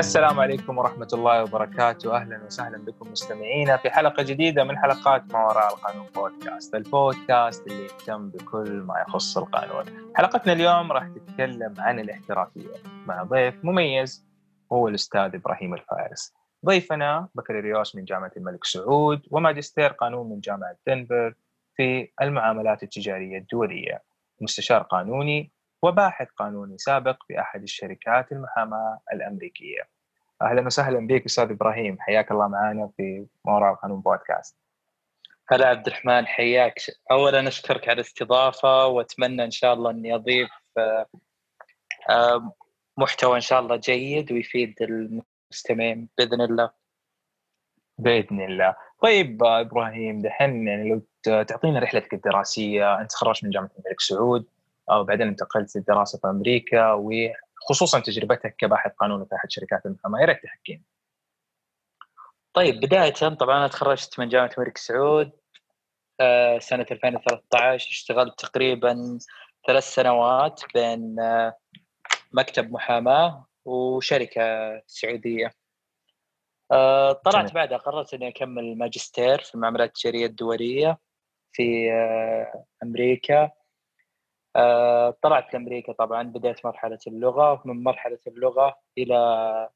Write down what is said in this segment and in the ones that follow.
السلام عليكم ورحمة الله وبركاته. أهلا وسهلا بكم مستمعينا في حلقة جديدة من حلقات ما وراء القانون بودكاست البودكاست اللي يهتم بكل ما يخص القانون. حلقتنا اليوم راح تتكلم عن الاحترافية مع ضيف مميز هو الأستاذ إبراهيم الفارس. ضيفنا بكالوريوس من جامعة الملك سعود وماجستير قانون من جامعة دنفر في المعاملات التجارية الدولية. مستشار قانوني وباحث قانوني سابق في أحد الشركات المحاماة الأمريكية. أهلا وسهلا بك أستاذ إبراهيم حياك الله معنا في ما وراء القانون بودكاست. هلا عبد الرحمن حياك اولا أشكرك على الاستضافة وأتمنى إن شاء الله اني اضيف آه، آه، محتوى إن شاء الله جيد ويفيد المستمعين بإذن الله. بإذن الله. طيب إبراهيم دحين يعني لو تعطينا رحلتك الدراسية أنت تخرجت من جامعة الملك سعود وبعدين انتقلت للدراسه في أمريكا وخصوصا تجربتك كباحث قانوني في أحد شركات المحاماه يا ريت تحكينا. طيب بداية طبعا أنا تخرجت من جامعة الملك سعود آه، سنة 2013 اشتغلت تقريبا ثلاث سنوات بين آه، مكتب محاماة وشركة سعودية. آه، طلعت بعدها قررت إني أكمل ماجستير في المعاملات التجارية الدولية في أمريكا آه، طلعت لأمريكا طبعا بديت مرحلة اللغة ومن مرحلة اللغة إلى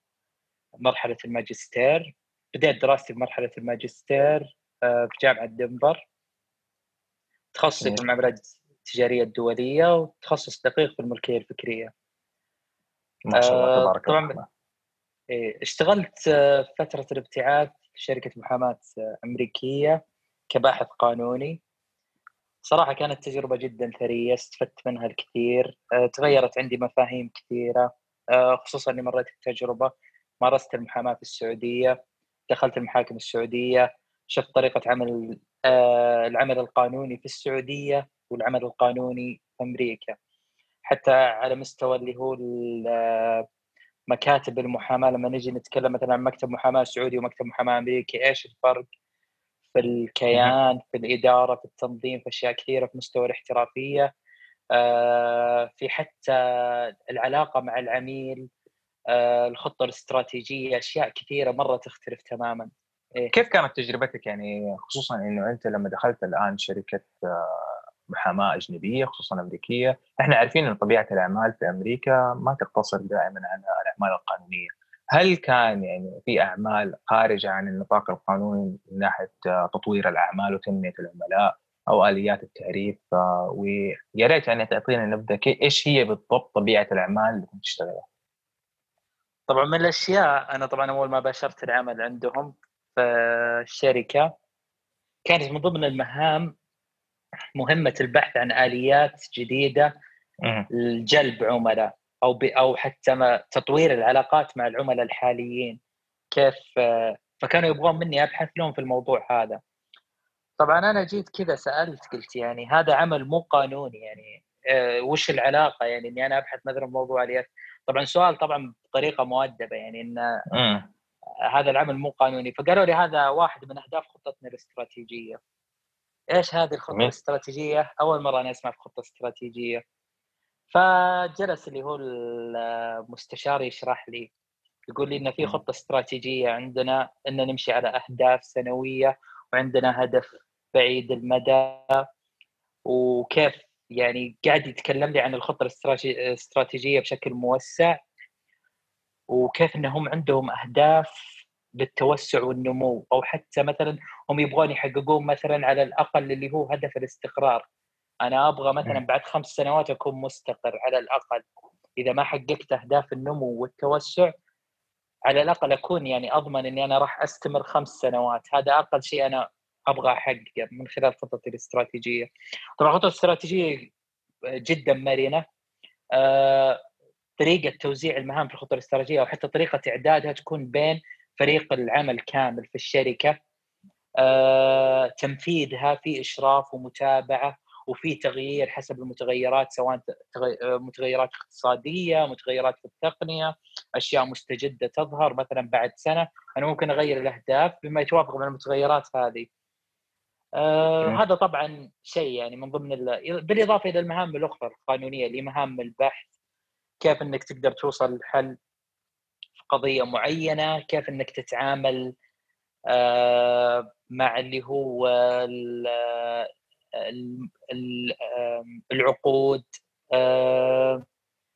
مرحلة الماجستير. بديت دراستي بمرحلة الماجستير آه، في جامعة دنفر. تخصصي في المعاملات التجارية الدولية وتخصص دقيق في الملكية الفكرية. ما شاء الله آه، تبارك الله. إيه، اشتغلت فترة الابتعاث في شركة محاماة أمريكية كباحث قانوني. صراحة كانت تجربة جدا ثرية استفدت منها الكثير أه، تغيرت عندي مفاهيم كثيرة أه، خصوصا إني مريت بتجربة مارست المحاماة في السعودية دخلت المحاكم السعودية شفت طريقة عمل أه، العمل القانوني في السعودية والعمل القانوني في أمريكا حتى على مستوى اللي هو مكاتب المحاماة لما نجي نتكلم مثلا عن مكتب محاماة سعودي ومكتب محاماة أمريكي إيش الفرق؟ في الكيان في الإدارة في التنظيم في أشياء كثيرة في مستوى الاحترافية آه، في حتى العلاقة مع العميل آه، الخطة الاستراتيجية أشياء كثيرة مرة تختلف تماما. إيه؟ كيف كانت تجربتك يعني خصوصا إنه أنت لما دخلت الآن شركة آه، محاماة أجنبية خصوصا أمريكية، إحنا عارفين إن طبيعة الأعمال في أمريكا ما تقتصر دائما على الأعمال القانونية، هل كان يعني في أعمال خارجة عن النطاق القانوني من ناحية تطوير الأعمال وتنمية العملاء أو آليات التعريف؟ ويا ريت يعني تعطينا نبذة إيش هي بالضبط طبيعة الأعمال اللي كنت تشتغلها؟ طبعا من الأشياء أنا طبعا أول ما باشرت العمل عندهم في الشركة كانت من ضمن المهام مهمة البحث عن آليات جديدة لجلب عملاء. أو أو حتى تطوير العلاقات مع العملاء الحاليين. كيف فكانوا يبغون مني أبحث لهم في الموضوع هذا. طبعا أنا جيت كذا سألت قلت يعني هذا عمل مو قانوني يعني آه، وش العلاقة يعني إني أنا أبحث مثلا موضوع اليات طبعا سؤال طبعا بطريقة مؤدبة يعني إن هذا العمل مو قانوني. فقالوا لي هذا واحد من أهداف خطتنا الاستراتيجية. إيش هذه الخطة الاستراتيجية؟ أول مرة أنا أسمع في خطة استراتيجية. فجلس اللي هو المستشار يشرح لي يقول لي إن في خطة استراتيجية عندنا إن نمشي على أهداف سنوية وعندنا هدف بعيد المدى وكيف يعني قاعد يتكلم لي عن الخطة الاستراتيجية بشكل موسع وكيف إنهم عندهم أهداف بالتوسع والنمو أو حتى مثلا هم يبغون يحققون مثلا على الأقل اللي هو هدف الاستقرار. أنا أبغى مثلا بعد خمس سنوات أكون مستقر على الأقل. إذا ما حققت أهداف النمو والتوسع على الأقل أكون يعني أضمن إني أنا راح أستمر خمس سنوات. هذا أقل شيء أنا أبغى أحققه من خلال خطتي الاستراتيجية. طبعا الخطه الاستراتيجية جدا مرنة. آه، طريقة توزيع المهام في الخطة الاستراتيجية أو حتى طريقة إعدادها تكون بين فريق العمل كامل في الشركة. آه، تنفيذها في إشراف ومتابعة. وفي تغيير حسب المتغيرات سواء متغيرات اقتصادية، متغيرات في التقنية، أشياء مستجدة تظهر مثلا بعد سنة، أنا ممكن أغير الأهداف بما يتوافق مع المتغيرات هذه. آه هذا طبعا شيء يعني من ضمن بالإضافة إلى المهام الأخرى القانونية اللي مهام البحث كيف إنك تقدر توصل لحل في قضية معينة كيف إنك تتعامل آه، مع اللي هو العقود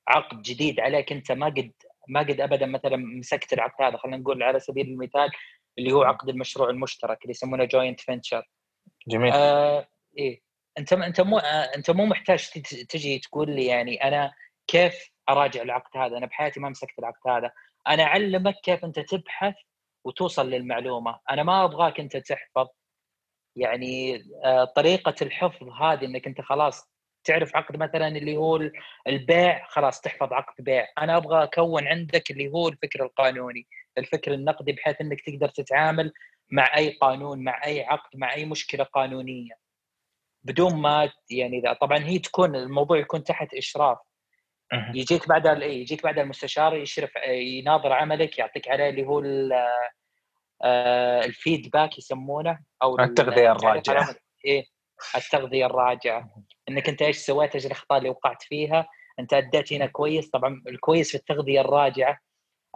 عقد جديد عليك انت ما قد ما قد ابدا مثلا مسكت العقد هذا خلينا نقول على سبيل المثال اللي هو عقد المشروع المشترك اللي يسمونه جوينت فينشر جميل. آه إيه. انت انت مو آه انت مو محتاج تجي تقول لي يعني أنا كيف أراجع العقد هذا؟ أنا بحياتي ما مسكت العقد هذا. أنا أعلمك كيف أنت تبحث وتوصل للمعلومة. أنا ما أبغاك أنت تحفظ يعني آه طريقة الحفظ هذه إنك أنت خلاص تعرف عقد مثلا اللي هو البيع خلاص تحفظ عقد بيع. أنا أبغى أكون عندك اللي هو الفكر القانوني الفكر النقدي بحيث إنك تقدر تتعامل مع أي قانون مع أي عقد مع أي مشكلة قانونية. بدون ما يعني إذا طبعا هي تكون الموضوع يكون تحت إشراف. يجيك بعد اي يجيك بعد المستشار يشرف يناظر عملك يعطيك عليه اللي هو الفيدباك يسمونه أو التغذية الراجعة. إيه التغذية الراجعة. إنك أنت إيش سويت؟ إيش الأخطاء اللي وقعت فيها؟ أنت أديت هنا كويس؟ طبعا الكويس في التغذية الراجعة.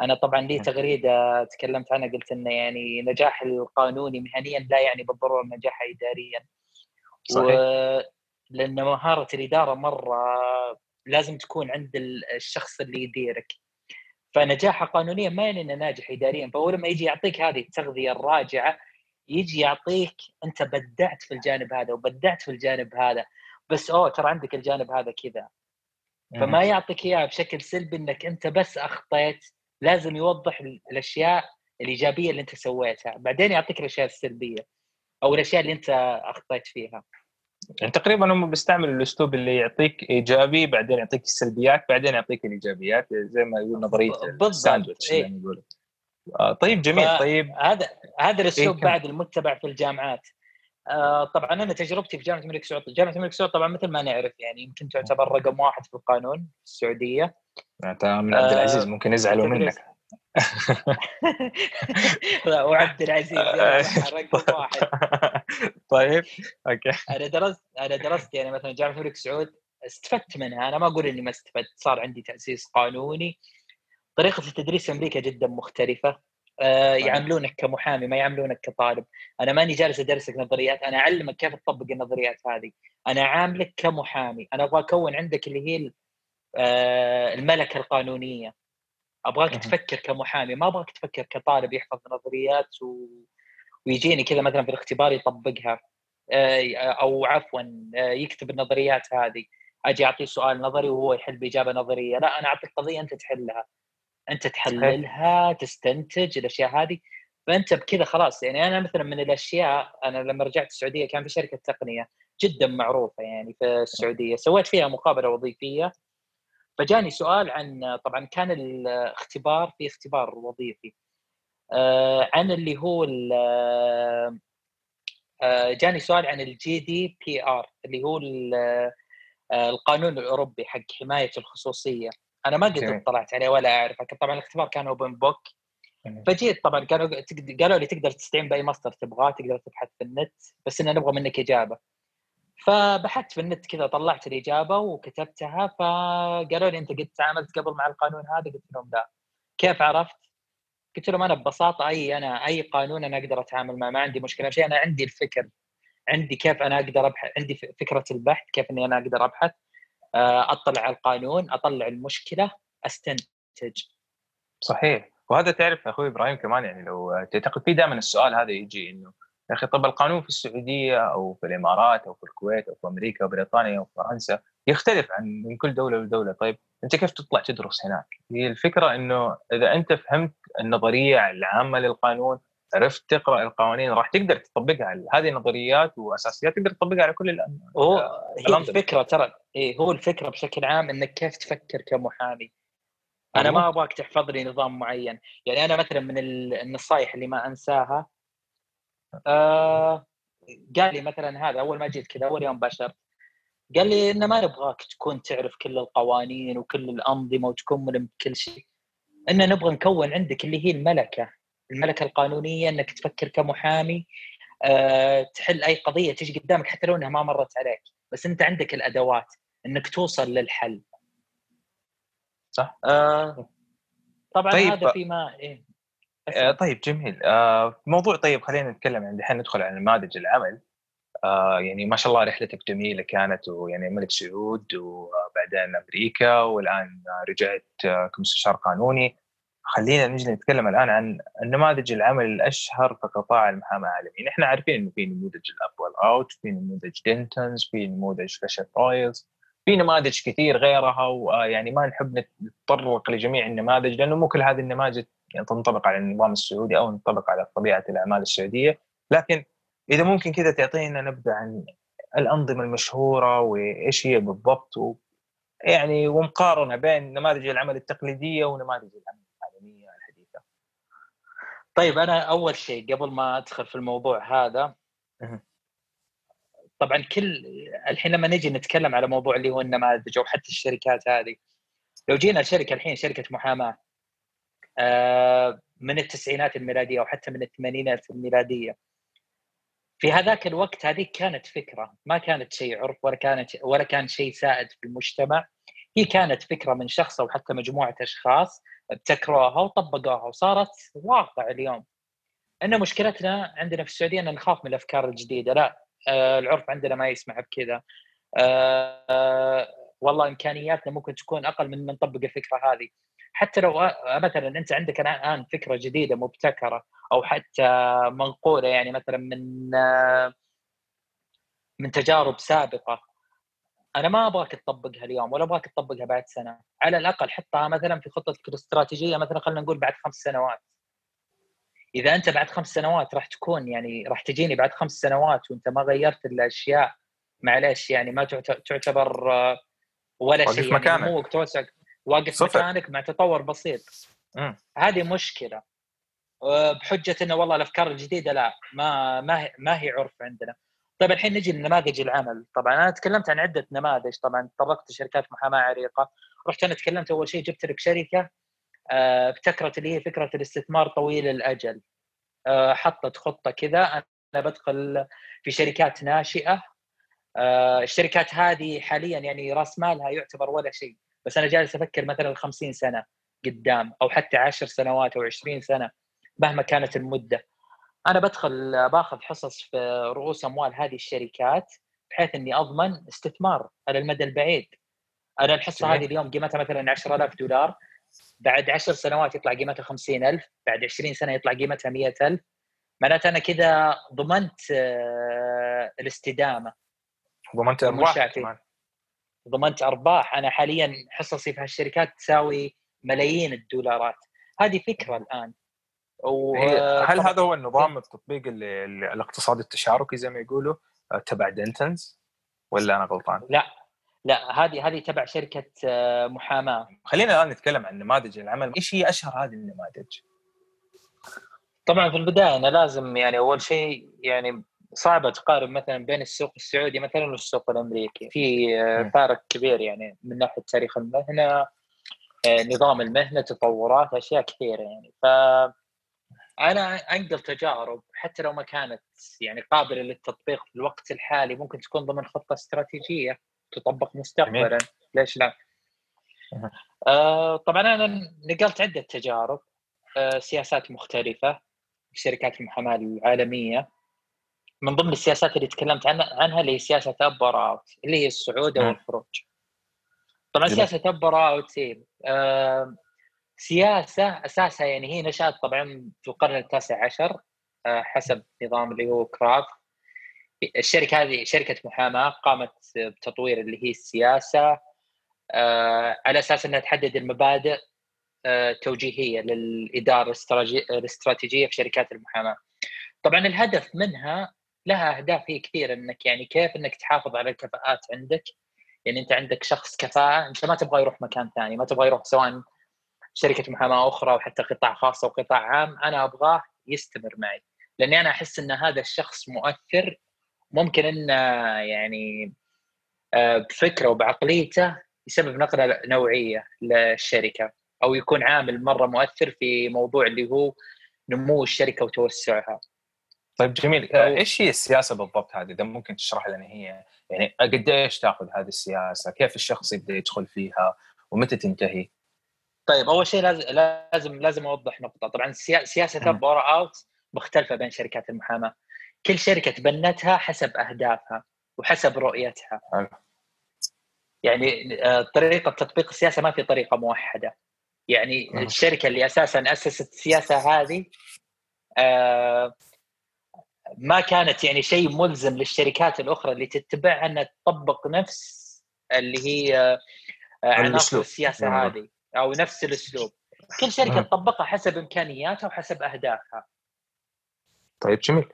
أنا طبعا لي تغريدة تكلمت عنها قلت انه يعني نجاح القانوني مهنيا لا يعني بالضرورة نجاح اداريا. صحيح. و... لأن مهارة الإدارة مرة لازم تكون عند الشخص اللي يديرك. فنجاحه قانونيا ما يعني إنه ناجح اداريا فهو لما يجي يعطيك هذه التغذية الراجعة يجي يعطيك أنت بدعت في الجانب هذا وبدعت في الجانب هذا. بس أوه ترى عندك الجانب هذا كذا. فما يعطيك اياها بشكل سلبي إنك أنت بس أخطيت لازم يوضح الأشياء الإيجابية اللي أنت سويتها. بعدين يعطيك الأشياء السلبية أو الأشياء اللي أنت أخطيت فيها. يعني تقريبا هم بيستعملوا الأسلوب اللي يعطيك إيجابي بعدين يعطيك السلبيات بعدين يعطيك الإيجابيات زي ما يقول نظرية الساندويتش إيه؟ آه طيب جميل طيب هذا هذا الأسلوب إيه بعد المتبع في الجامعات آه طبعا أنا تجربتي في جامعة الملك سعود، جامعة الملك سعود طبعا مثل ما نعرف يعني يمكن تعتبر رقم واحد في القانون في السعودية. انت من عبد العزيز آه ممكن يزعلوا منك. وعبد العزيز رقم واحد. طيب أوكي. أنا درست أنا درست يعني مثلا جامعة الملك سعود استفدت منها. أنا ما أقول إني ما استفدت صار عندي تأسيس قانوني. طريقة التدريس في أمريكا جدا مختلفة. آه، يعاملونك كمحامي ما يعاملونك كطالب. أنا ماني جالس ادرسك نظريات أنا أعلمك كيف تطبق النظريات هذه. أنا عاملك كمحامي. أنا أبغى أكون عندك اللي هي آه، الملكة القانونية. أبغاك تفكر كمحامي ما أبغاك تفكر كطالب يحفظ نظريات و... ويجيني كذا مثلا في الاختبار يطبقها. آه، أو عفوا يكتب النظريات هذه. أجي أعطيه سؤال نظري وهو يحل بإجابة نظرية. لا أنا أعطيك قضية أنت تحلها. أنت تحللها تستنتج الأشياء هذه. فأنت بكذا خلاص يعني أنا مثلا من الأشياء أنا لما رجعت السعودية كان في شركة تقنية جدا معروفة يعني في السعودية. سويت فيها مقابلة وظيفية. فجاني سؤال عن طبعا كان الاختبار في اختبار وظيفي آه، عن اللي هو آه، جاني سؤال عن ال GDPR اللي هو آه، القانون الأوروبي حق حماية الخصوصية. أنا ما قد اطلعت عليه ولا اعرف طبعا الاختبار كان open book فجيت طبعا كانوا قالوا لي تقدر تستعين بأي مصدر تبغاه تقدر تبحث في النت بس اننا نبغى منك إجابة. فبحثت في النت كذا طلعت الإجابة وكتبتها فقالوا لي أنت قد تعاملت قبل مع القانون هذا؟ قلت لهم لا. كيف عرفت؟ قلت لهم أنا ببساطة أي أنا أي قانون أنا أقدر أتعامل معه ما عندي مشكلة. شيء أنا عندي الفكر عندي كيف أنا أقدر أبحث عندي فكرة البحث كيف إني أنا أقدر أبحث. آه، أطلع على القانون أطلع المشكلة أستنتج. صحيح. وهذا تعرف أخوي إبراهيم كمان يعني لو تعتقد في دائما السؤال هذا يجي إنه يا أخي طب القانون في السعودية أو في الإمارات أو في الكويت أو في أمريكا وبريطانيا وفرنسا يختلف عن من كل دولة لدولة. طيب أنت كيف تطلع تدرس هناك؟ هي الفكرة إنه إذا أنت فهمت النظرية العامة للقانون عرفت تقرأ القوانين راح تقدر تطبقها. هذه نظريات وأساسيات تقدر تطبقها على كل هو هي الفكرة ترى إيه هو الفكرة بشكل عام إنك كيف تفكر كمحامي. أنا ما أبغاك تحفظ لي نظام معين. يعني أنا مثلا من النصائح اللي ما أنساها آه قال لي مثلا هذا أول ما جيت كذا أول يوم بشرت قال لي إنه ما نبغاك تكون تعرف كل القوانين وكل الأنظمة وتكون ملم بكل شيء ان نبغى نكون عندك اللي هي الملكة الملكة القانونية إنك تفكر كمحامي أه تحل أي قضية تيجي قدامك حتى لو إنها ما مرت عليك بس أنت عندك الأدوات إنك توصل للحل صح؟ أه طبعا طيب هذا فيما إيه؟ آه طيب جميل. آه موضوع طيب خلينا نتكلم عن الحين ندخل على نماذج العمل. آه يعني ما شاء الله رحلتك جميلة كانت ويعني ملك سعود وبعدين أمريكا والآن رجعت آه، كمستشار قانوني. خلينا نجي نتكلم الآن عن النماذج العمل الأشهر في قطاع المحاماة العالمي، إحنا عارفين إنه في نموذج الـ up or out، في نموذج دينتونز، في نموذج فيشر برويلز، في نماذج كثير غيرها ويعني ما نحب نتطرق لجميع النماذج لأنه مو كل هذه النماذج تنطبق على النظام السعودي أو تنطبق على طبيعة الأعمال السعودية، لكن إذا ممكن كذا تعطينا نبذة عن الأنظمة المشهورة وإيش هي بالضبط و يعني ومقارنه بين نماذج العمل التقليدية ونماذج العمل العالمية الحديثة. طيب أنا أول شيء قبل ما أدخل في الموضوع هذا طبعا كل الحين لما نجي نتكلم على موضوع اللي هو النماذج أو حتى الشركات هذه لو جينا شركة الحين شركة محاماة من التسعينات الميلادية أو حتى من الثمانينات الميلادية. في هذاك الوقت هذه كانت فكرة ما كانت شيء عرف ولا كانت ولا كان شيء سائد في المجتمع. هي كانت فكرة من شخص أو حتى مجموعة أشخاص ابتكروها وطبقوها وصارت واقع اليوم. إن مشكلتنا عندنا في السعودية إن نخاف من الأفكار الجديدة لا آه العرف عندنا ما يسمح بكذا. آه والله إمكانياتنا ممكن تكون أقل من من نطبق الفكرة هذه. حتى لو مثلا أنت عندك الآن فكرة جديدة مبتكرة أو حتى منقولة يعني مثلا من من تجارب سابقة أنا ما أبغاك تطبقها اليوم ولا أبغاك تطبقها بعد سنة على الأقل حطها مثلا في خطتك الاستراتيجية مثلا خلينا نقول بعد خمس سنوات إذا أنت بعد خمس سنوات راح تكون يعني راح تجيني بعد خمس سنوات وأنت ما غيرت الأشياء معلش يعني ما تعتبر ولا شيء يعني مكانك. مو توسع واقف صفر. مكانك مع تطور بسيط. م. هذه مشكلة. بحجة إنه والله الأفكار الجديدة لا ما ما ما هي عرف عندنا. طيب الحين نجي لنماذج العمل. طبعا أنا تكلمت عن عدة نماذج. طبعا تطرقت لشركات محاماه عريقه رحت أنا تكلمت أول شيء جبت لك شركة ابتكرت اللي هي فكرة الاستثمار طويل الأجل. آه، حطت خطة كذا. أنا بدخل في شركات ناشئة. الشركات هذه حاليا يعني راس مالها يعتبر ولا شيء. بس أنا جالس أفكر مثلا 50 سنة قدام أو حتى 10 سنوات أو 20 سنة مهما كانت المدة. أنا بدخل باخذ حصص في رؤوس أموال هذه الشركات بحيث إني أضمن استثمار على المدى البعيد. أنا الحصة هذه اليوم قيمتها مثلا 10000 دولار. بعد 10 سنوات يطلع قيمتها 50000 بعد 20 سنة يطلع قيمتها 100000 معناته أنا كذا ضمنت آه، الاستدامة. ضمنت ارباح ضمنت أرباح. أنا حاليا حصصي في هالشركات تساوي ملايين الدولارات. هذه فكرة الآن. و... هل هذا هو النظام التطبيق اللي الاقتصاد التشاركي زي ما يقولوا آه، تبع دنتنز ولا أنا غلطان؟ لا. لا هذه هذه تبع شركة آه، محاماة. خلينا الآن نتكلم عن نماذج العمل. إيش هي أشهر هذه النماذج؟ طبعا في البداية أنا لازم يعني أول شيء يعني صعبة تقارن مثلا بين السوق السعودي مثلا والسوق الأمريكي. في آه، فارق كبير يعني من ناحية تاريخ المهنة نظام المهنة تطورات أشياء كثيرة يعني. ف أنا أنقل تجارب حتى لو ما كانت يعني قابلة للتطبيق في الوقت الحالي ممكن تكون ضمن خطة استراتيجية تطبق مستقبلا. ليش لا؟ آه طبعا أنا نقلت عدة تجارب آه سياسات مختلفة في شركات المحاماة العالمية. من ضمن السياسات اللي تكلمت عنها, عنها اللي هي سياسة up or out اللي هي الصعود أو الخروج طبعا سياسة up or out آه سياسة أساسها يعني هي نشات طبعا في القرن التاسع عشر آه، حسب نظام اللي هو كرافاث. الشركة هذه شركة محاماة قامت بتطوير اللي هي السياسة آه، على أساس إنها تحدد المبادئ التوجيهيه آه، للإدارة الاستراتيجية في شركات المحاماة. طبعا الهدف منها لها اهداف هي كثير إنك يعني كيف إنك تحافظ على الكفاءات عندك يعني أنت عندك شخص كفاءة أنت ما تبغى يروح مكان ثاني ما تبغى يروح سواء شركة محاماة أخرى وحتى قطاع خاص أو قطاع عام أنا أبغاه يستمر معي لأني أنا أحس إن هذا الشخص مؤثر ممكن إنه يعني آه، بفكره وبعقليته يسبب نقلة نوعية للشركة أو يكون عامل مرة مؤثر في موضوع اللي هو نمو الشركة وتوسعها. طيب جميل آه، إيش هي السياسة بالضبط هذه؟ إذا ممكن تشرح لنا هي يعني قد إيش تأخذ هذه السياسة؟ كيف الشخص يبدأ يدخل فيها؟ ومتى تنتهي؟ طيب أول شيء لازم لازم لازم أوضح نقطة طبعا سياسة بورا أوت مختلفة بين شركات المحاماة كل شركة تبنتها حسب أهدافها وحسب رؤيتها يعني آه، طريقة تطبيق السياسة ما في طريقة موحدة يعني الشركة اللي أساسا أسست السياسة هذه آه، ما كانت يعني شيء ملزم للشركات الأخرى اللي تتبعها انها تطبق نفس اللي هي آه، عناصر السياسة مم. هذه أو نفس الأسلوب. كل شركة تطبقها حسب إمكانياتها وحسب أهدافها. طيب جميل.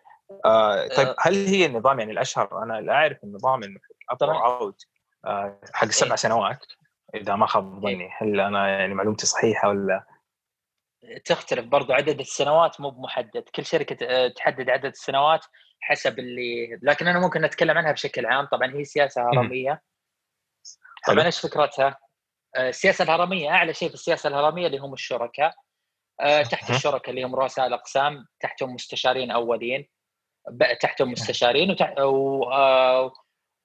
آه طيب هل هي النظام يعني الأشهر؟ أنا أعرف النظام إنه اوت آه حق سبع إيه. سنوات إذا ما خاب ظني. إيه. هل أنا يعني معلومتي صحيحة ولا تختلف برضو عدد السنوات مو بمحدد. كل شركة آه، تحدد عدد السنوات حسب اللي لكن أنا ممكن نتكلم عنها بشكل عام. طبعا هي سياسة هرمية. طبعا إيش فكرتها؟ آه، السياسة الهرمية أعلى شيء في السياسة الهرمية اللي هم الشركاء. آه، تحت الشركاء اللي هم رؤساء الأقسام تحتهم مستشارين أولين. تحتهم مستشارين وتحت و...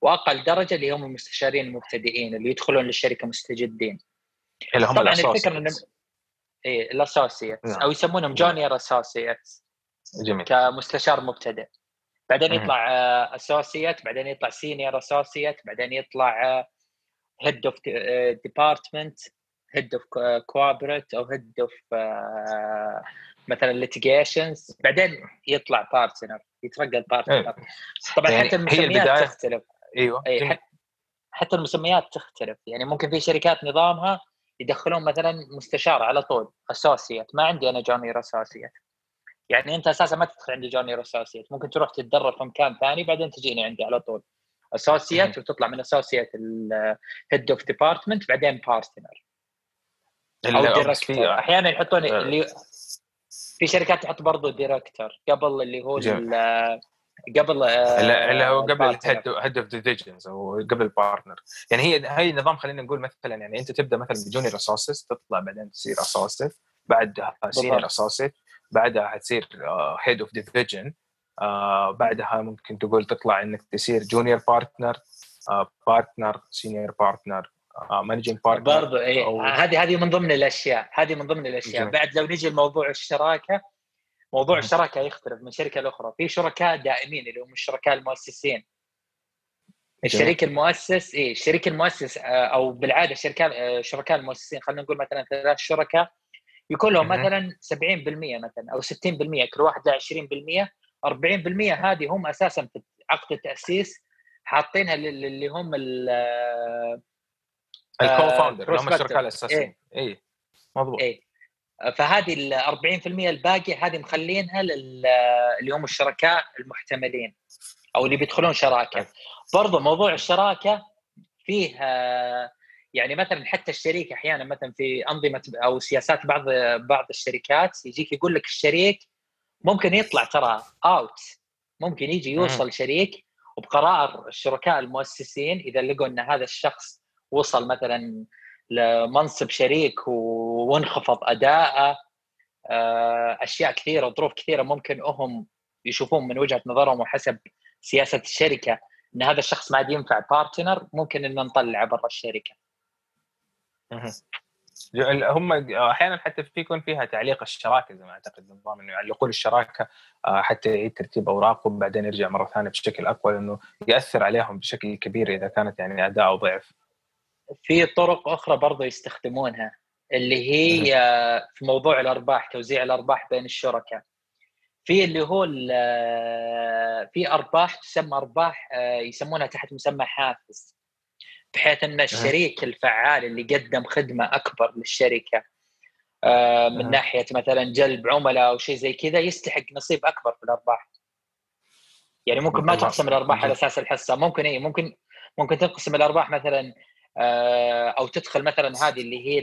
وأقل درجة اللي هم المستشارين المبتدئين اللي يدخلون للشركة مستجدين. اللي هم طبعا الفكرة إيه الـ associates نعم. أو يسمونهم junior associates جميل. كمستشار مبتدئ. بعدين يطلع associate بعدين يطلع senior associate بعدين يطلع head of department head of corporate أو head of مثلا litigations بعدين يطلع partner يترقى الـ partner إيه. طبعا يعني حتى المسميات تختلف. أيوه أي حتى المسميات تختلف. يعني ممكن في شركات نظامها يدخلون مثلا مستشار على طول associate ما عندي أنا junior associate يعني أنت أساسا ما تدخل عندي junior associate ممكن تروح تتدرب في مكان ثاني بعدين تجيني عندي على طول. associate وتطلع من associate الـ head of department بعدين partner أو director أحيانا يحطون آه. اللي في شركات تحط برضه director قبل اللي هو قبل آه، اللي هو قبل head of divisions أو قبل الـ partner يعني هي هي النظام خلينا نقول مثلا يعني أنت تبدأ مثلا بـ junior associate تطلع بعدين تصير associate بعدها senior associate بعدها حتصير head of division بعدها ممكن تقول تطلع إنك تصير junior partner partner senior partner managing partner برضه اي هذه هذه من ضمن الأشياء هذه من ضمن الأشياء. بعد لو نجي لموضوع الشراكة موضوع الشراكه يختلف من شركة لأخرى. في شركاء دائمين اللي هم الشركاء المؤسسين. الشريك المؤسس اي الشريك المؤسس آه، أو بالعادة الشركاء الشركاء المؤسسين خلينا نقول مثلا ثلاث شركاء يكون لهم مثلا 70% مثلا أو 60% كل واحد له 20% 40% هذه هم أساسا في عقد التأسيس حاطينها اللي هم ال الكو فاوندر هم الشركاء الأساسيين. اي إيه. مضبوط. إيه. فهذه ال 40% الباقي هذه مخلينها اللي هم الشركاء المحتملين أو اللي بيدخلون شراكة. برضو موضوع الشراكة فيه يعني مثلا حتى الشريك أحيانا مثلا في أنظمة أو سياسات بعض بعض الشركات يجيك يقول لك الشريك ممكن يطلع ترى اوت ممكن يجي يوصل شريك وبقرار الشركاء المؤسسين إذا لقوا إن هذا الشخص وصل مثلا لمنصب شريك وانخفض اداءه آه، أشياء كثيرة وظروف كثيرة ممكن هم يشوفون من وجهة نظرهم وحسب سياسة الشركة إن هذا الشخص ما عاد ينفع بارتنر ممكن ان نطلعه برا الشركة. هم أحيانا حتى في يكون فيها تعليق الشراكة زي ما أعتقد نظام إنه يعلقون الشراكة آه، حتى يعيد ترتيب أوراقهم بعدين يرجع مرة ثانية بشكل أقوى لأنه يأثر عليهم بشكل كبير إذا كانت يعني أداء ضعف. في طرق أخرى برضه يستخدمونها اللي هي في موضوع الأرباح توزيع الأرباح بين الشركاء. في اللي هو في أرباح تسمى أرباح آه، يسمونها تحت مسمى حافز. بحيث أن الشريك الفعال اللي قدم خدمة أكبر للشركة آه، من ناحية مثلا جلب عملاء أو شيء زي كذا يستحق نصيب أكبر في الأرباح. يعني ممكن ما تقسم الأرباح على أساس الحصة. ممكن اي ممكن ممكن تقسم الأرباح مثلا أو تدخل مثلا هذه اللي هي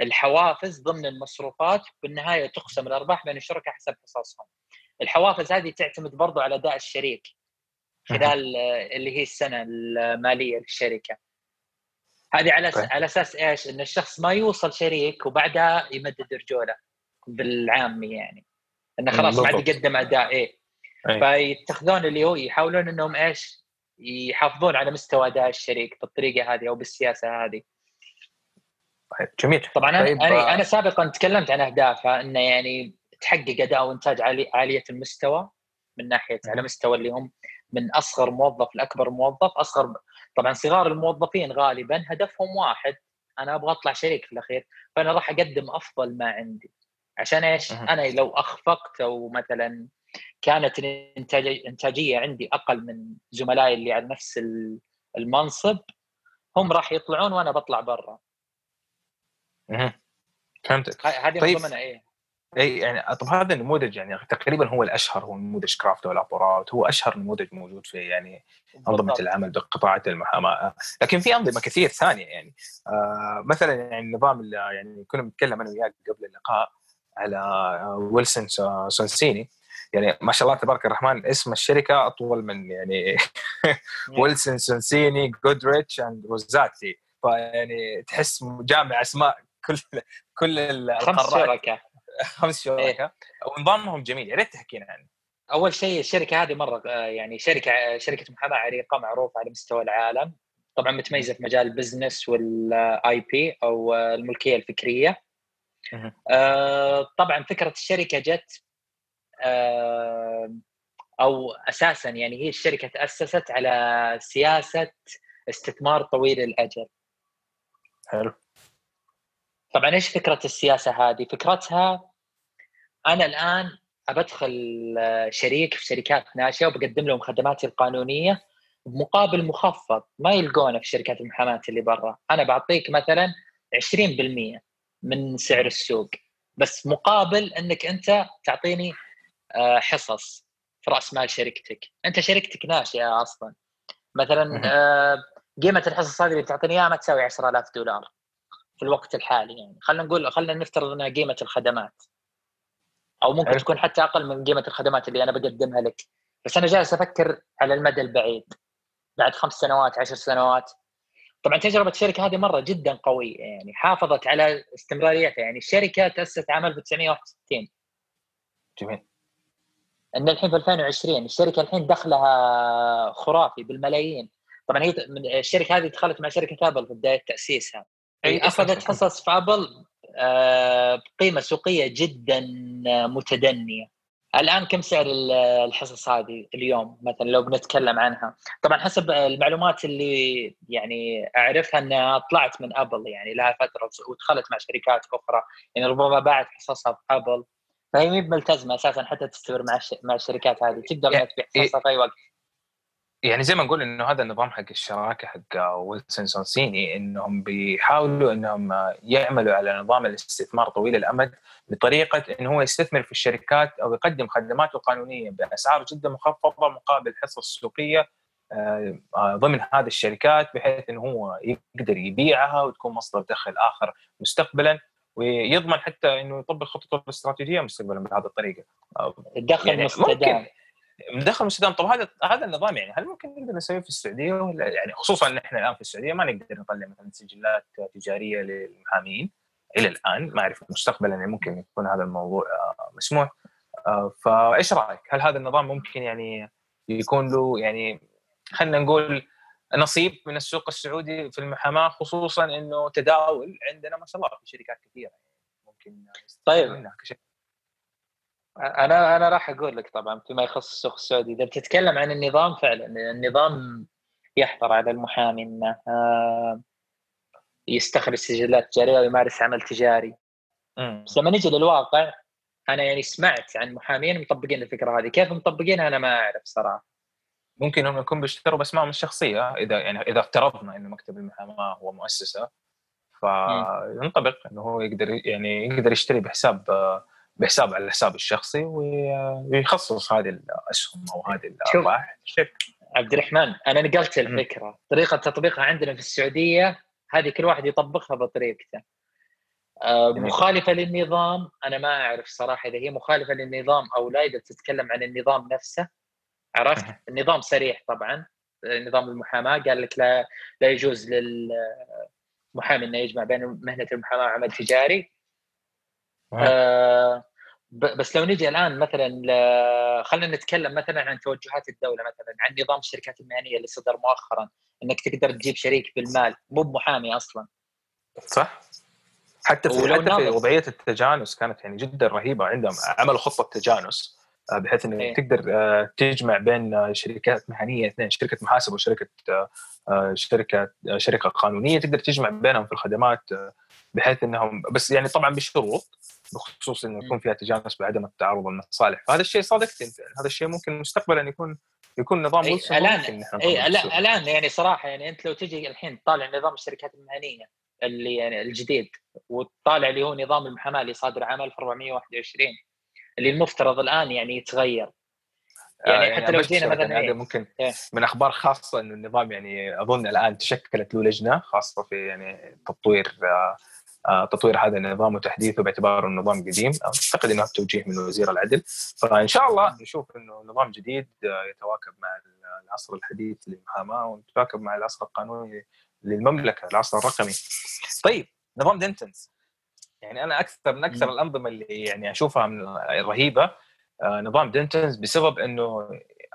الحوافز ضمن المصروفات بالنهاية تقسم الأرباح بين الشركاء حسب حصصهم. الحوافز هذه تعتمد برضو على اداء الشريك خلال اللي هي السنة المالية للشركة. هذه على طيب. على أساس إيش؟ إن الشخص ما يوصل شريك وبعدها يمدد رجوله بالعامي يعني. إنه خلاص ما عاد يقدم أداء إيه. فيتخذون اللي هو يحاولون إنهم إيش؟ يحافظون على مستوى أداء الشريك بالطريقة هذه أو بالسياسة هذه. صحيح جميل. طبعا أنا طيب أنا, أنا سابقا تكلمت عن اهدافها إنه يعني تحقق أداء وإنتاج عالي عالية المستوى من ناحية على مستوى اللي هم من أصغر موظف لأكبر موظف. أصغر طبعا صغار الموظفين غالبا هدفهم واحد أنا أبغى أطلع شريك في الأخير فأنا راح أقدم أفضل ما عندي. عشان إيش؟ أنا لو أخفقت أو مثلا كانت الانتاجيه عندي أقل من زملائي اللي على نفس المنصب هم راح يطلعون وأنا بطلع برا. فهمتك. هذه طيب. ضمنها إيه اي يعني طب هذا النموذج يعني تقريبا هو الأشهر هو نموذج كرافاث ولا up or out هو أشهر نموذج موجود في يعني أنظمة العمل بقطاعات المحاماة لكن في أنظمة كثير ثانية يعني آه مثلا يعني النظام اللي يعني كنا بنتكلم أنا وياك قبل اللقاء على ويلسون سونسيني يعني ما شاء الله تبارك الرحمن اسم الشركة أطول من يعني ويلسون سونسيني جودريتش and روزاتي. فيعني تحس جامع أسماء كل كل القارات. خمس شركاء. إيه؟ ونظامهم جميل يا ريت تحكينا عنه. أول شيء الشركة هذه مرة آه، يعني شركة شركة محاماة عريقة معروفة على مستوى العالم. طبعا متميزة في مجال الـ business والـ IP أو الملكية الفكرية. آه طبعا فكرة الشركة جت آه أو أساسا يعني هي الشركة تأسست على سياسة استثمار طويل الاجل حلو. طبعا إيش فكرة السياسة هذه؟ فكرتها أنا الآن أبدخل شريك في شركات ناشئة وبقدم لهم خدماتي القانونية بمقابل مخفض ما يلقونه في شركات المحاماة اللي برا، أنا بعطيك مثلا 20% من سعر السوق بس مقابل إنك أنت تعطيني حصص في رأس مال شركتك، أنت شركتك ناشئة أصلا. مثلا آه، قيمة الحصص هذه اللي بتعطيني إياها ما تساوي 10000 دولار في الوقت الحالي يعني. خلينا نقول خلينا نفترض إنها قيمة الخدمات. أو ممكن تكون حتى أقل من قيمة الخدمات اللي أنا بقدمها لك. بس أنا جالس أفكر على المدى البعيد. بعد خمس سنوات عشر سنوات. طبعا تجربة الشركة هذه مرة جدا قوية يعني. حافظت على استمراريتها يعني. الشركة تأسست عام 1961 جميل. إن الحين في 2020 الشركة الحين دخلها خرافي بالملايين. طبعا هي الشركة هذه دخلت مع شركة ابل في بداية تأسيسها. أخذت حصص في ابل آه، بقيمة سوقية جدا متدنية. الآن كم سعر الحصص هذه اليوم مثلا لو بنتكلم عنها؟ طبعا حسب المعلومات اللي يعني أعرفها إنها طلعت من ابل يعني لها فترة ودخلت مع شركات أخرى. يعني ربما باعت حصصها في ابل فهي مي ملتزمة أساسا حتى تستمر مع مع الشركات هذه تقدر إنها تبيع في أي وقت. يعني زي ما نقول إنه هذا النظام حق الشراكة حق ويلسون سونسيني إنهم بيحاولوا إنهم يعملوا على نظام الاستثمار طويل الأمد بطريقة انه هو يستثمر في الشركات أو يقدم خدماته القانونيه بأسعار جدا مخفضة مقابل حصص سوقيه آه، ضمن هذه الشركات بحيث انه هو يقدر يبيعها وتكون مصدر دخل آخر مستقبلا. ويضمن حتى إنه يطبق خطته الاستراتيجية مستقبلا بهذه الطريقة. الدخل يعني مستدام. مدخل مستدام. طب هذا هذا النظام يعني هل ممكن نقدر نسويه في السعودية ولا يعني خصوصا ان إحنا الآن في السعودية ما نقدر نطلع مثلا سجلات تجارية للمحامين إلى الآن؟ ما أعرف مستقبلا يعني ممكن يكون هذا الموضوع آه، مسموح. آه، فايش رأيك؟ هل هذا النظام ممكن يعني يكون له يعني خلينا نقول نصيب من السوق السعودي في المحاماة خصوصا إنه تداول عندنا ما شاء الله في شركات كثيرة. ممكن طيب. منها كشيء. أنا أنا راح أقول لك طبعا فيما يخص السوق السعودي. إذا بتتكلم عن النظام فعلا النظام يحظر على المحامي إنه آه، يستخرج سجلات تجارية ويمارس عمل تجاري. بس لما نجي للواقع أنا يعني سمعت عن محامين مطبقين الفكرة هذه. كيف مطبقينها أنا ما أعرف صراحة. ممكن هم يكون بيشتروا باسمائهم الشخصية إذا يعني إذا افترضنا إنه مكتب المحاماة هو مؤسسة فينطبق إنه هو يقدر يعني يقدر يشتري بحساب بحساب على الحساب الشخصي ويخصص هذه الأسهم أو هذه الأرباح عبد الرحمن أنا نقلت الفكرة. طريقة تطبيقها عندنا في السعودية هذه كل واحد يطبقها بطريقته. آه، مخالفة للنظام أنا ما أعرف صراحة إذا هي مخالفة للنظام أو لا إذا تتكلم عن النظام نفسه عرفت؟ النظام صريح طبعا نظام المحاماة قال لك لا لا يجوز للمحامي إنه يجمع بين مهنة المحاماة وعمل تجاري. آه بس لو نجي الآن مثلا خلينا نتكلم مثلا عن توجهات الدولة مثلا عن نظام الشركات المهنية اللي صدر مؤخرا إنك تقدر تجيب شريك بالمال مو بمحامي أصلا. صح. حتى في حتى في وضعية التجانس كانت يعني جدا رهيبة عندهم عملوا خطة تجانس. بحيث انك إيه. تقدر آه، تجمع بين شركات مهنيه اثنين شركة محاسبة وشركة شركة شركة قانونية تقدر تجمع بينهم في الخدمات بحيث إنهم بس يعني طبعا بشروط بخصوص إنه يكون فيها تجانس بعدم التعارض المصالح فهذا الشيء صادقت انت هذا الشيء ممكن مستقبلا يكون يكون نظام أي الآن اي الآن يعني صراحة يعني أنت لو تجي الحين تطالع نظام الشركات المهنية اللي يعني الجديد وتطالع اللي هو نظام المحاماة اللي صادر عام 1421 اللي المفترض الآن يعني يتغير يعني, يعني حتى لو جينا مثلا هذا إيه؟ ممكن إيه؟ من أخبار خاصة انه النظام يعني أظن الآن تشكلت له لجنة خاصة في يعني تطوير آه آه، تطوير هذا النظام وتحديثه باعتباره النظام قديم أعتقد إنه توجيه من وزير العدل فإن شاء الله نشوف إنه نظام جديد آه، يتواكب مع العصر الحديث للمحاماة ويتواكب مع العصر القانوني للمملكة العصر الرقمي طيب نظام دنتنز يعني أنا أكثر من أكثر الأنظمة اللي يعني أشوفها من الرهيبة آه، نظام دنتنز بسبب إنه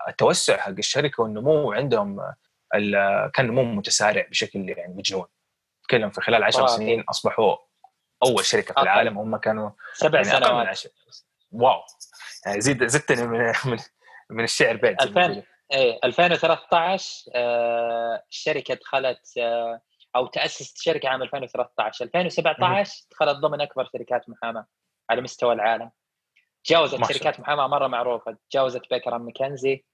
التوسع حق الشركة والنمو عندهم كان نمو متسارع بشكل يعني مجنون. تكلم في خلال 10 سنين أصبحوا أول شركة في العالم هم كانوا سبع يعني سنوات. عشر. واو. يعني زيد زدتني من من, من الشعر بيت 2000 إيه 2013 آه الشركة دخلت آه أو تاسست الشركة عام 2013 2017 دخلت ضمن أكبر شركات محاماة على مستوى العالم. تجاوزت شركات محاماة مرة معروفة. تجاوزت بيكر ماكنزي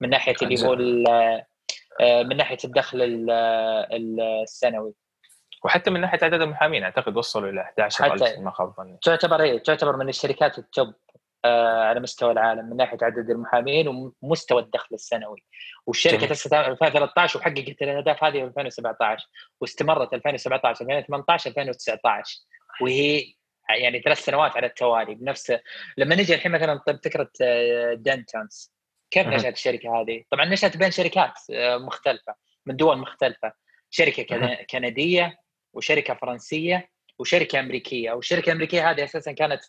من ناحية اللي هو آه، من ناحية الدخل السنوي. وحتى من ناحية عدد المحامين أعتقد وصلوا إلى 11000 ما خاب ظني. تعتبر هي تعتبر من الشركات التوب. آه على مستوى العالم من ناحية عدد المحامين ومستوى الدخل السنوي. والشركة تاسست 2013 وحققت الأهداف هذه في 2017 واستمرت 2017 2018 2019 وهي يعني ثلاث سنوات على التوالي بنفس لما نجي الحين مثلا طيب فكره دنتونز كيف نشأت الشركة هذه؟ طبعا نشأت بين شركات آه، مختلفة من دول مختلفة. شركة كندية وشركة فرنسية وشركة أمريكية. والشركة الأمريكية هذه أساسا كانت آه،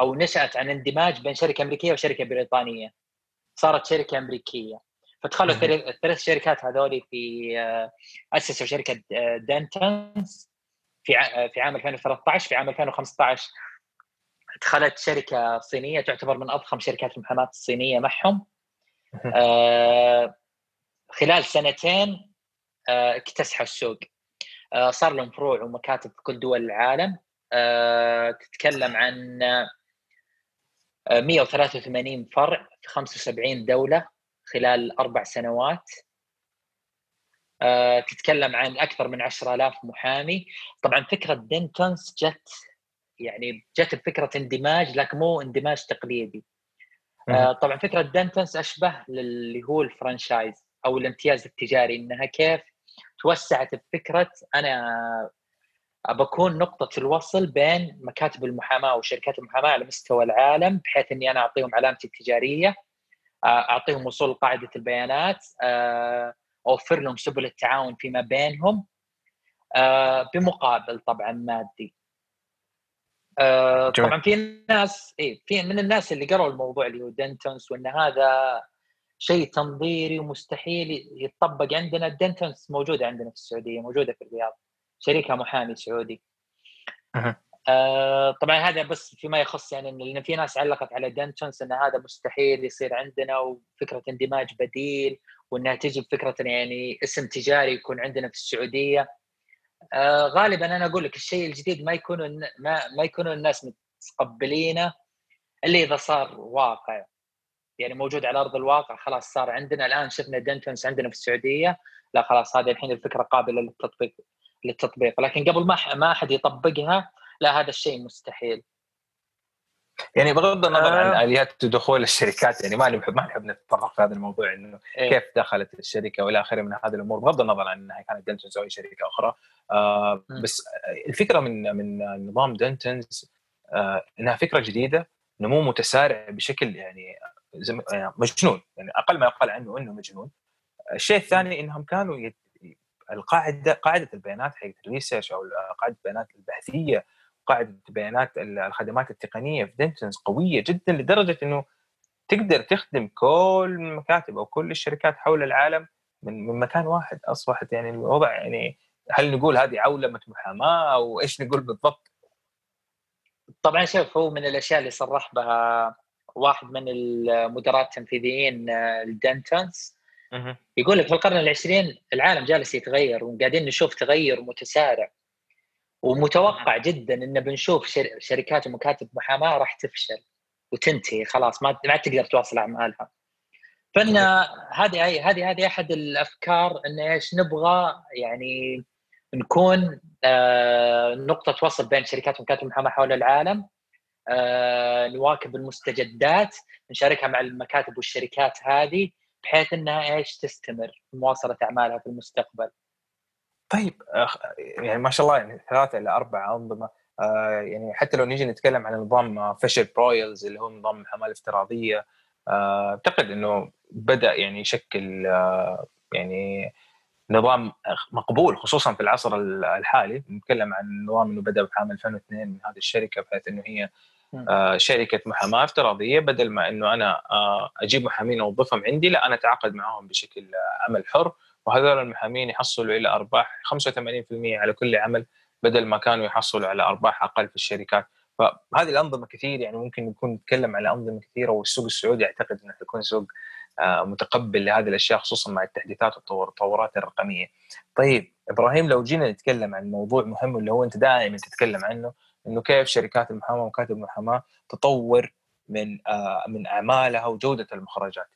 أو نشأت عن اندماج بين شركة أمريكية وشركة بريطانية. صارت شركة أمريكية. فدخلوا الثلاث شركات هذول في آه، اسسوا شركه دنتنز في في عام 2013 في عام 2015 دخلت شركة صينية تعتبر من أضخم شركات المحاماة الصينية معهم. آه خلال سنتين آه اكتسحوا السوق. آه صار لهم فروع ومكاتب في كل دول العالم. آه تتكلم عن 183 آه، فرع في 75 دولة خلال أربع سنوات. آه، تتكلم عن أكثر من 10000 محامي. طبعا فكرة دينتونز جت يعني جت بفكرة اندماج لكن مو اندماج تقليدي. آه طبعا فكرة دنتنس أشبه للي هو الـ franchise أو الامتياز التجاري إنها كيف توسعت بفكرة أنا بكون نقطة الوصل بين مكاتب المحاماة وشركات المحاماة على مستوى العالم بحيث إني أنا أعطيهم علامتي التجارية آه، أعطيهم وصول قاعدة البيانات آه، أوفر لهم سبل التعاون فيما بينهم آه، بمقابل طبعا مادي. آه طبعا في ناس إي في من الناس اللي قروا الموضوع اللي هو Dentons وإن هذا شيء تنظيري ومستحيل يتطبق عندنا. ال Dentons موجودة عندنا في السعودية موجودة في الرياض. شركة محامي سعودي. آه طبعا هذا بس فيما يخص يعني لأن في ناس علقت على Dentons إن هذا مستحيل يصير عندنا وفكرة اندماج بديل وإنها تجي بفكرة يعني اسم تجاري يكون عندنا في السعودية. آه غالبا أنا أقول لك الشيء الجديد ما يكونوا ما, ما يكونوا الناس متقبلينه إلا إذا صار واقع. يعني موجود على أرض الواقع خلاص صار عندنا. الآن شفنا Dentons عندنا في السعودية. لا خلاص هذه الحين الفكرة قابلة للتطبيق. للتطبيق لكن قبل ما ما أحد يطبقها لا هذا الشيء مستحيل يعني بغض النظر آه. عن آليات دخول الشركات يعني ما نحب ما نحب نتطرق في هذا الموضوع إنه إيه؟ كيف دخلت الشركة وإلى آخره من هذه الأمور بغض النظر عن إنها كانت Dentons أو اي شركة أخرى آه بس الفكرة من من نظام Dentons آه إنها فكرة جديدة نمو متسارع بشكل يعني مجنون يعني أقل ما يقال عنه إنه مجنون الشيء الثاني إنهم كانوا. القاعدة قاعدة البيانات حقت ال research أو قاعدة البيانات البحثية قاعدة بيانات الخدمات التقنية في Dentons قوية جدا لدرجة إنه تقدر تخدم كل المكاتب أو كل الشركات حول العالم من من مكان واحد أصبحت يعني الوضع يعني هل نقول هذه عولمه محاماة أو إيش نقول بالضبط؟ طبعا شوف هو من الأشياء اللي صرح بها واحد من المدراء التنفيذيين الدنتونز يقول لك في القرن العشرين العالم جالس يتغير وقاعدين نشوف تغير متسارع ومتوقع جدا إن بنشوف شركات ومكاتب محاماة راح تفشل وتنتهي خلاص ما ما تقدر تواصل اعمالها. فإن هذه هذه هذه أحد الأفكار إن إيش نبغى يعني نكون آه نقطة وصل بين شركات ومكاتب المحاماه حول العالم آه نواكب المستجدات نشاركها مع المكاتب والشركات هذه بحيث إنها إيش تستمر في مواصلة أعمالها في المستقبل. طيب يعني ما شاء الله يعني ثلاثة إلى أربع أنظمة آه يعني حتى لو نيجي نتكلم عن نظام فيشر برويلز اللي هو نظام الحماة الافتراضية آه، أعتقد أنه بدأ يعني يشكل آه يعني نظام مقبول خصوصا في العصر الحالي نتكلم عن نظام إنه بدأ بعام 2002 من هذه الشركة بحيث إنه هي آه شركة محاماة افتراضية بدل ما إنه أنا آه أجيب محامين اوظفهم عندي لا أنا أتعاقد معهم بشكل عمل حر. وهذول المحامين يحصلوا إلى أرباح 85% على كل عمل بدل ما كانوا يحصلوا على أرباح أقل في الشركات. فهذه الأنظمة كثير يعني ممكن نكون نتكلم على أنظمة كثيرة والسوق السعودي أعتقد إنه حيكون سوق آه، متقبل لهذه الأشياء خصوصا مع التحديثات والتطورات الرقمية. طيب إبراهيم لو جينا نتكلم عن موضوع مهم اللي هو أنت دائما تتكلم عنه إنه كيف شركات المحاماة ومكاتب المحاماة تطور من آه، من أعمالها وجودة المخرجات.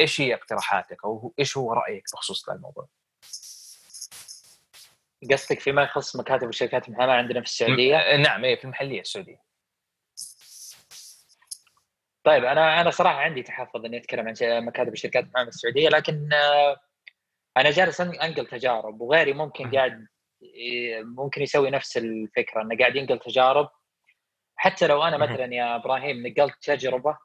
إيش هي اقتراحاتك أو إيش هو رأيك بخصوص هذا الموضوع؟ قصدك فيما يخص مكاتب وشركات المحاماة عندنا في السعودية؟ آه، نعم اي في المحلية السعودية. طيب أنا أنا صراحة عندي تحفظ إني أتكلم عن مكاتب وشركات المحاماة السعودية لكن آه، أنا جالس أنقل تجارب وغيري ممكن قاعد ممكن يسوي نفس الفكرة إنه قاعد ينقل تجارب. حتى لو أنا مثلا يا إبراهيم نقلت تجربة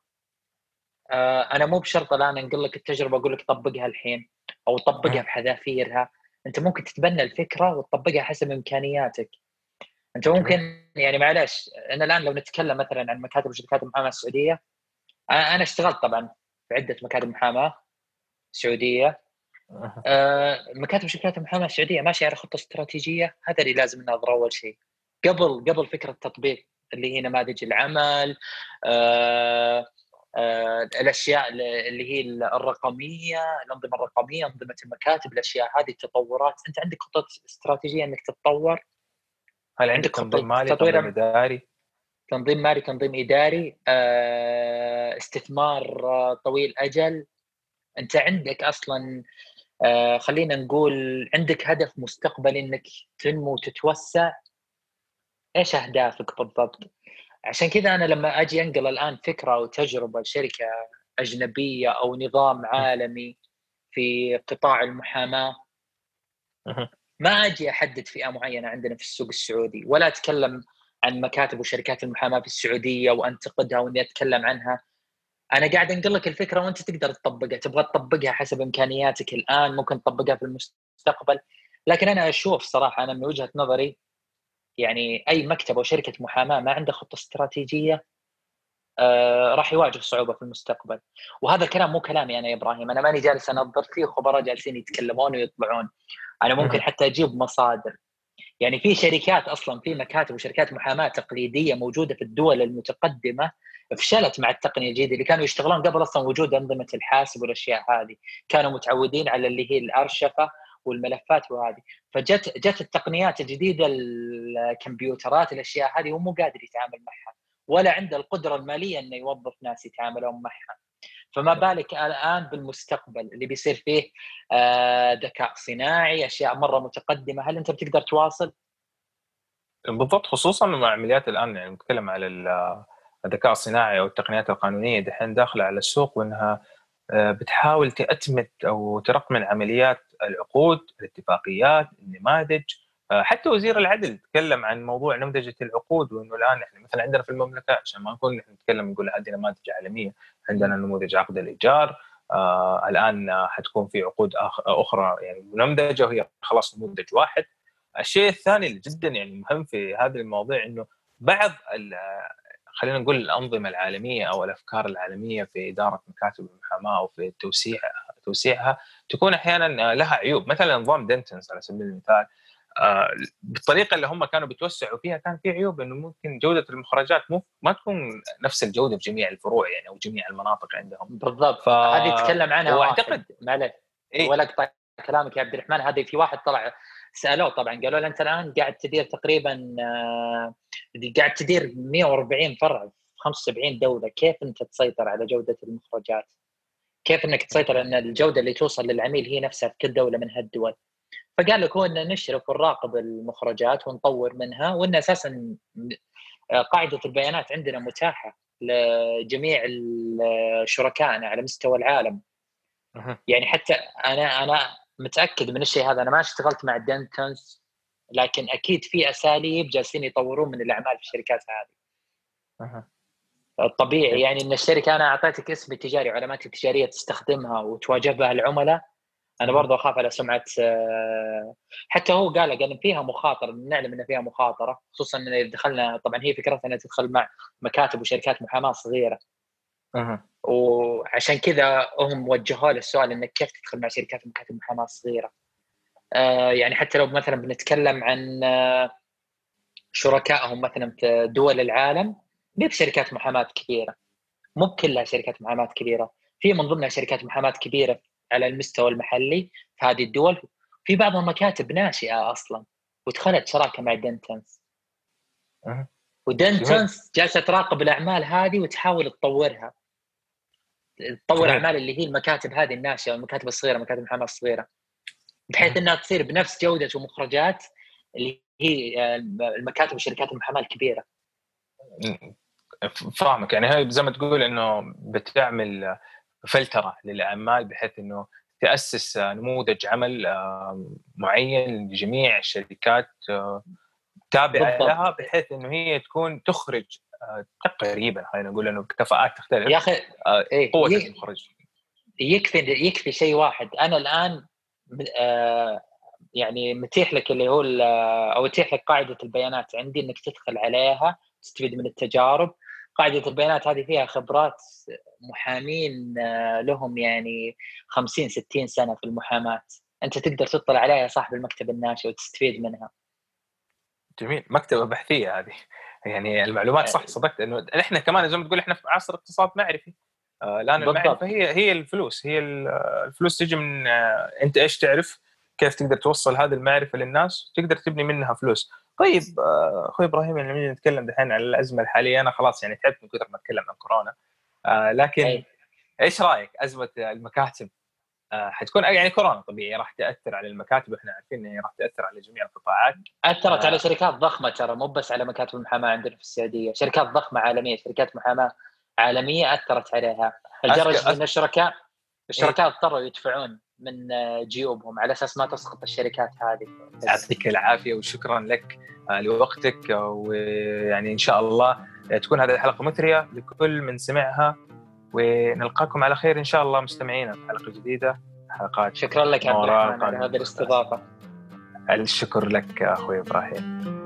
آه، أنا مو بشرط الآن أنقل لك التجربة أقول لك طبقها الحين أو طبقها بحذافيرها. أنت ممكن تتبنى الفكرة وتطبقها حسب إمكانياتك. أنت ممكن يعني معلش أنا الآن لو نتكلم مثلا عن مكاتب وشركات المحاماه السعودية أنا اشتغلت طبعا في عده مكاتب محاماة سعودية. مكاتب وشركات المحاماه السعودية ماشيه على خطة استراتيجية؟ هذا اللي لازم ننظره أول شيء قبل قبل فكرة التطبيق اللي هي نماذج العمل آه آه، الأشياء اللي هي الرقمية الأنظمة الرقمية أنظمة المكاتب الأشياء هذه التطورات. أنت عندك خطة استراتيجية إنك تتطور؟ هل عندك تنظيم مالي تنظيم إداري. تنظيم مالي تنظيم إداري آه، استثمار طويل أجل. أنت عندك أصلا آه، خلينا نقول عندك هدف مستقبلي إنك تنمو وتتوسع. إيش أهدافك بالضبط؟ عشان كذا أنا لما أجي أنقل الآن فكرة أو تجربة لشركة أجنبية أو نظام عالمي في قطاع المحاماة ما أجي أحدد فئة معينة عندنا في السوق السعودي ولا أتكلم عن مكاتب وشركات المحاماة في السعودية وأنتقدها وإني أتكلم عنها. أنا قاعد أنقل لك الفكرة وأنت تقدر تطبقها. تبغى تطبقها حسب إمكانياتك الآن ممكن تطبقها في المستقبل. لكن أنا أشوف صراحة أنا من وجهة نظري يعني أي مكتب أو شركة محاماة ما عنده خطة استراتيجية آه راح يواجه صعوبة في المستقبل. وهذا الكلام مو كلامي أنا يا إبراهيم. أنا ماني جالس أنظر فيه خبراء جالسين يتكلمون ويطلعون أنا ممكن حتى أجيب مصادر. يعني في شركات أصلا في مكاتب وشركات محاماة تقليدية موجودة في الدول المتقدمة فشلت مع التقنية الجديدة اللي كانوا يشتغلون قبل أصلا وجود أنظمة الحاسب والأشياء هذه. كانوا متعودين على اللي هي الأرشفة والملفات وهذه. فجت جت التقنيات الجديدة الكمبيوترات الأشياء هذه هو مو قادر يتعامل معها. ولا عنده القدرة المالية إنه يوظف ناس يتعاملون معها. فما بالك الآن بالمستقبل اللي بيصير فيه آه، ذكاء صناعي أشياء مرة متقدمة هل أنت بتقدر تواصل؟ بالضبط خصوصا مع عمليات الآن يعني نتكلم على الذكاء الصناعي أو التقنيات القانونية دحين داخلة على السوق وإنها آه، بتحاول تأتمت أو ترقمن عمليات العقود، الاتفاقيات، النماذج، آه، حتى وزير العدل تكلم عن موضوع نمذجة العقود وإنه الآن إحنا مثلا عندنا في المملكة عشان ما نكون نتكلم نقول هذه نماذج عالمية، عندنا نموذج عقد الإيجار، آه الآن حتكون في عقود أخرى يعني منمذجة وهي خلاص نموذج واحد. الشيء الثاني اللي جدا يعني مهم في هذه المواضيع إنه بعض خلينا نقول الأنظمة العالمية أو الأفكار العالمية في إدارة مكاتب المحاماة أو في توسيع توسيعها تكون أحيانا لها عيوب مثلا نظام دنتنز على سبيل المثال آه، بالطريقة اللي هم كانوا بيتوسعوا فيها كان في عيوب إنه ممكن جودة المخرجات مو ما تكون نفس الجودة في جميع الفروع يعني أو جميع المناطق عندهم بالضبط ف... هذه يتكلم عنها وأعتقد معلش إيه؟ ولا أقطع كلامك يا عبد الرحمن هذه في واحد طلع سألوه طبعا قالوا له أنت الآن قاعد تدير تقريبا آه، قاعد تدير 140 فرع في 75 دولة كيف أنت تسيطر على جودة المخرجات؟ كيف أنك تسيطر إن الجودة اللي توصل للعميل هي نفسها في كل دولة من هالدول؟ فقال لك هو إن نشرف ونراقب المخرجات ونطور منها وإن أساسا قاعدة البيانات عندنا متاحة لجميع شركائنا على مستوى العالم. يعني حتى أنا أنا متأكد من الشيء هذا. أنا ما اشتغلت مع دنتنس لكن أكيد في أساليب جالسين يطورون من الأعمال في الشركات هذه. طبيعي يعني إن الشركة أنا أعطيتك اسم التجاري وعلامات التجارية تستخدمها وتواجه بها العملاء أنا برضو أخاف على سمعة آه، حتى هو قال قال فيها مخاطرة نعلم إن فيها مخاطرة خصوصا إن دخلنا طبعا هي فكرتها إنها تدخل مع مكاتب وشركات محاماة صغيرة. أه. وعشان كذا هم وجهوا له السؤال إنك كيف تدخل مع شركات ومكاتب محاماة صغيرة؟ آه يعني حتى لو مثلا بنتكلم عن آه، شركائهم مثلا في دول العالم مو بشركات محاماة كبيرة. مو كلها شركات محاماة كبيرة. في من ضمنها شركات محاماة كبيرة. على المستوى المحلي في هذه الدول. في بعض المكاتب ناشئة أصلا ودخلت شراكة مع Dentons و Dentons جالسة تراقب الأعمال هذه وتحاول تطورها. تطور أعمال اللي هي المكاتب هذه الناشئة المكاتب الصغيرة مكاتب المحاماه الصغيرة. بحيث إنها تصير بنفس جودة ومخرجات اللي هي آه، المكاتب وشركات المحاماه الكبيره. فاهمك. يعني هي زي ما تقول إنه بتعمل فلترة للاعمال بحيث إنه تأسس نموذج عمل آه، معين لجميع الشركات آه، تابعة لها بحيث إنه هي تكون تخرج آه، تقريبا خلينا نقول إنه كفاءات تختلف يا أخي إيه قوة المخرج يكفي يكفي شيء واحد. أنا الآن يعني متيح لك اللي هو أو اتيح لك قاعدة البيانات عندي إنك تدخل عليها تستفيد من التجارب. قاعدة البيانات هذه فيها خبرات محامين آه، لهم يعني 50 60 سنة في المحاماة. أنت تقدر تطلع عليها يا صاحب المكتب الناشئ وتستفيد منها. جميل. مكتبة بحثية هذه. يعني المعلومات صح آه. صدقت إنه إحنا كمان زي ما تقول إحنا في عصر اقتصاد معرفي. الآن المعرفه هي هي الفلوس هي الفلوس تجي من آه، أنت إيش تعرف؟ كيف تقدر توصل هذه المعرفة للناس؟ تقدر تبني منها فلوس. طيب أخوي إبراهيم لما يعني نتكلم دحين عن الأزمة الحالية. أنا خلاص يعني تعبت من كثر ما اتكلم عن كورونا. آه لكن أي. إيش رأيك؟ أزمة المكاتب. آه حتكون يعني كورونا طبيعي راح تأثر على المكاتب وإحنا عارفين انها راح تأثر على جميع القطاعات. أثرت آه. على شركات ضخمة ترى مو بس على مكاتب المحاماة عندنا في السعودية. شركات ضخمة عالمية شركات محاماة عالمية أثرت عليها. لدرجة إن الشركاء الشركاء اضطروا يدفعون من جيوبهم على أساس ما تسقط الشركات هذه. يعطيك العافية وشكرا لك آه، لوقتك ويعني إن شاء الله تكون هذه الحلقة مثرية لكل من سمعها ونلقاكم على خير إن شاء الله مستمعينا في حلقة جديدة حلقات شكرا لك عبد الرحمن على هذه الاستضافة. الشكر لك أخوي إبراهيم.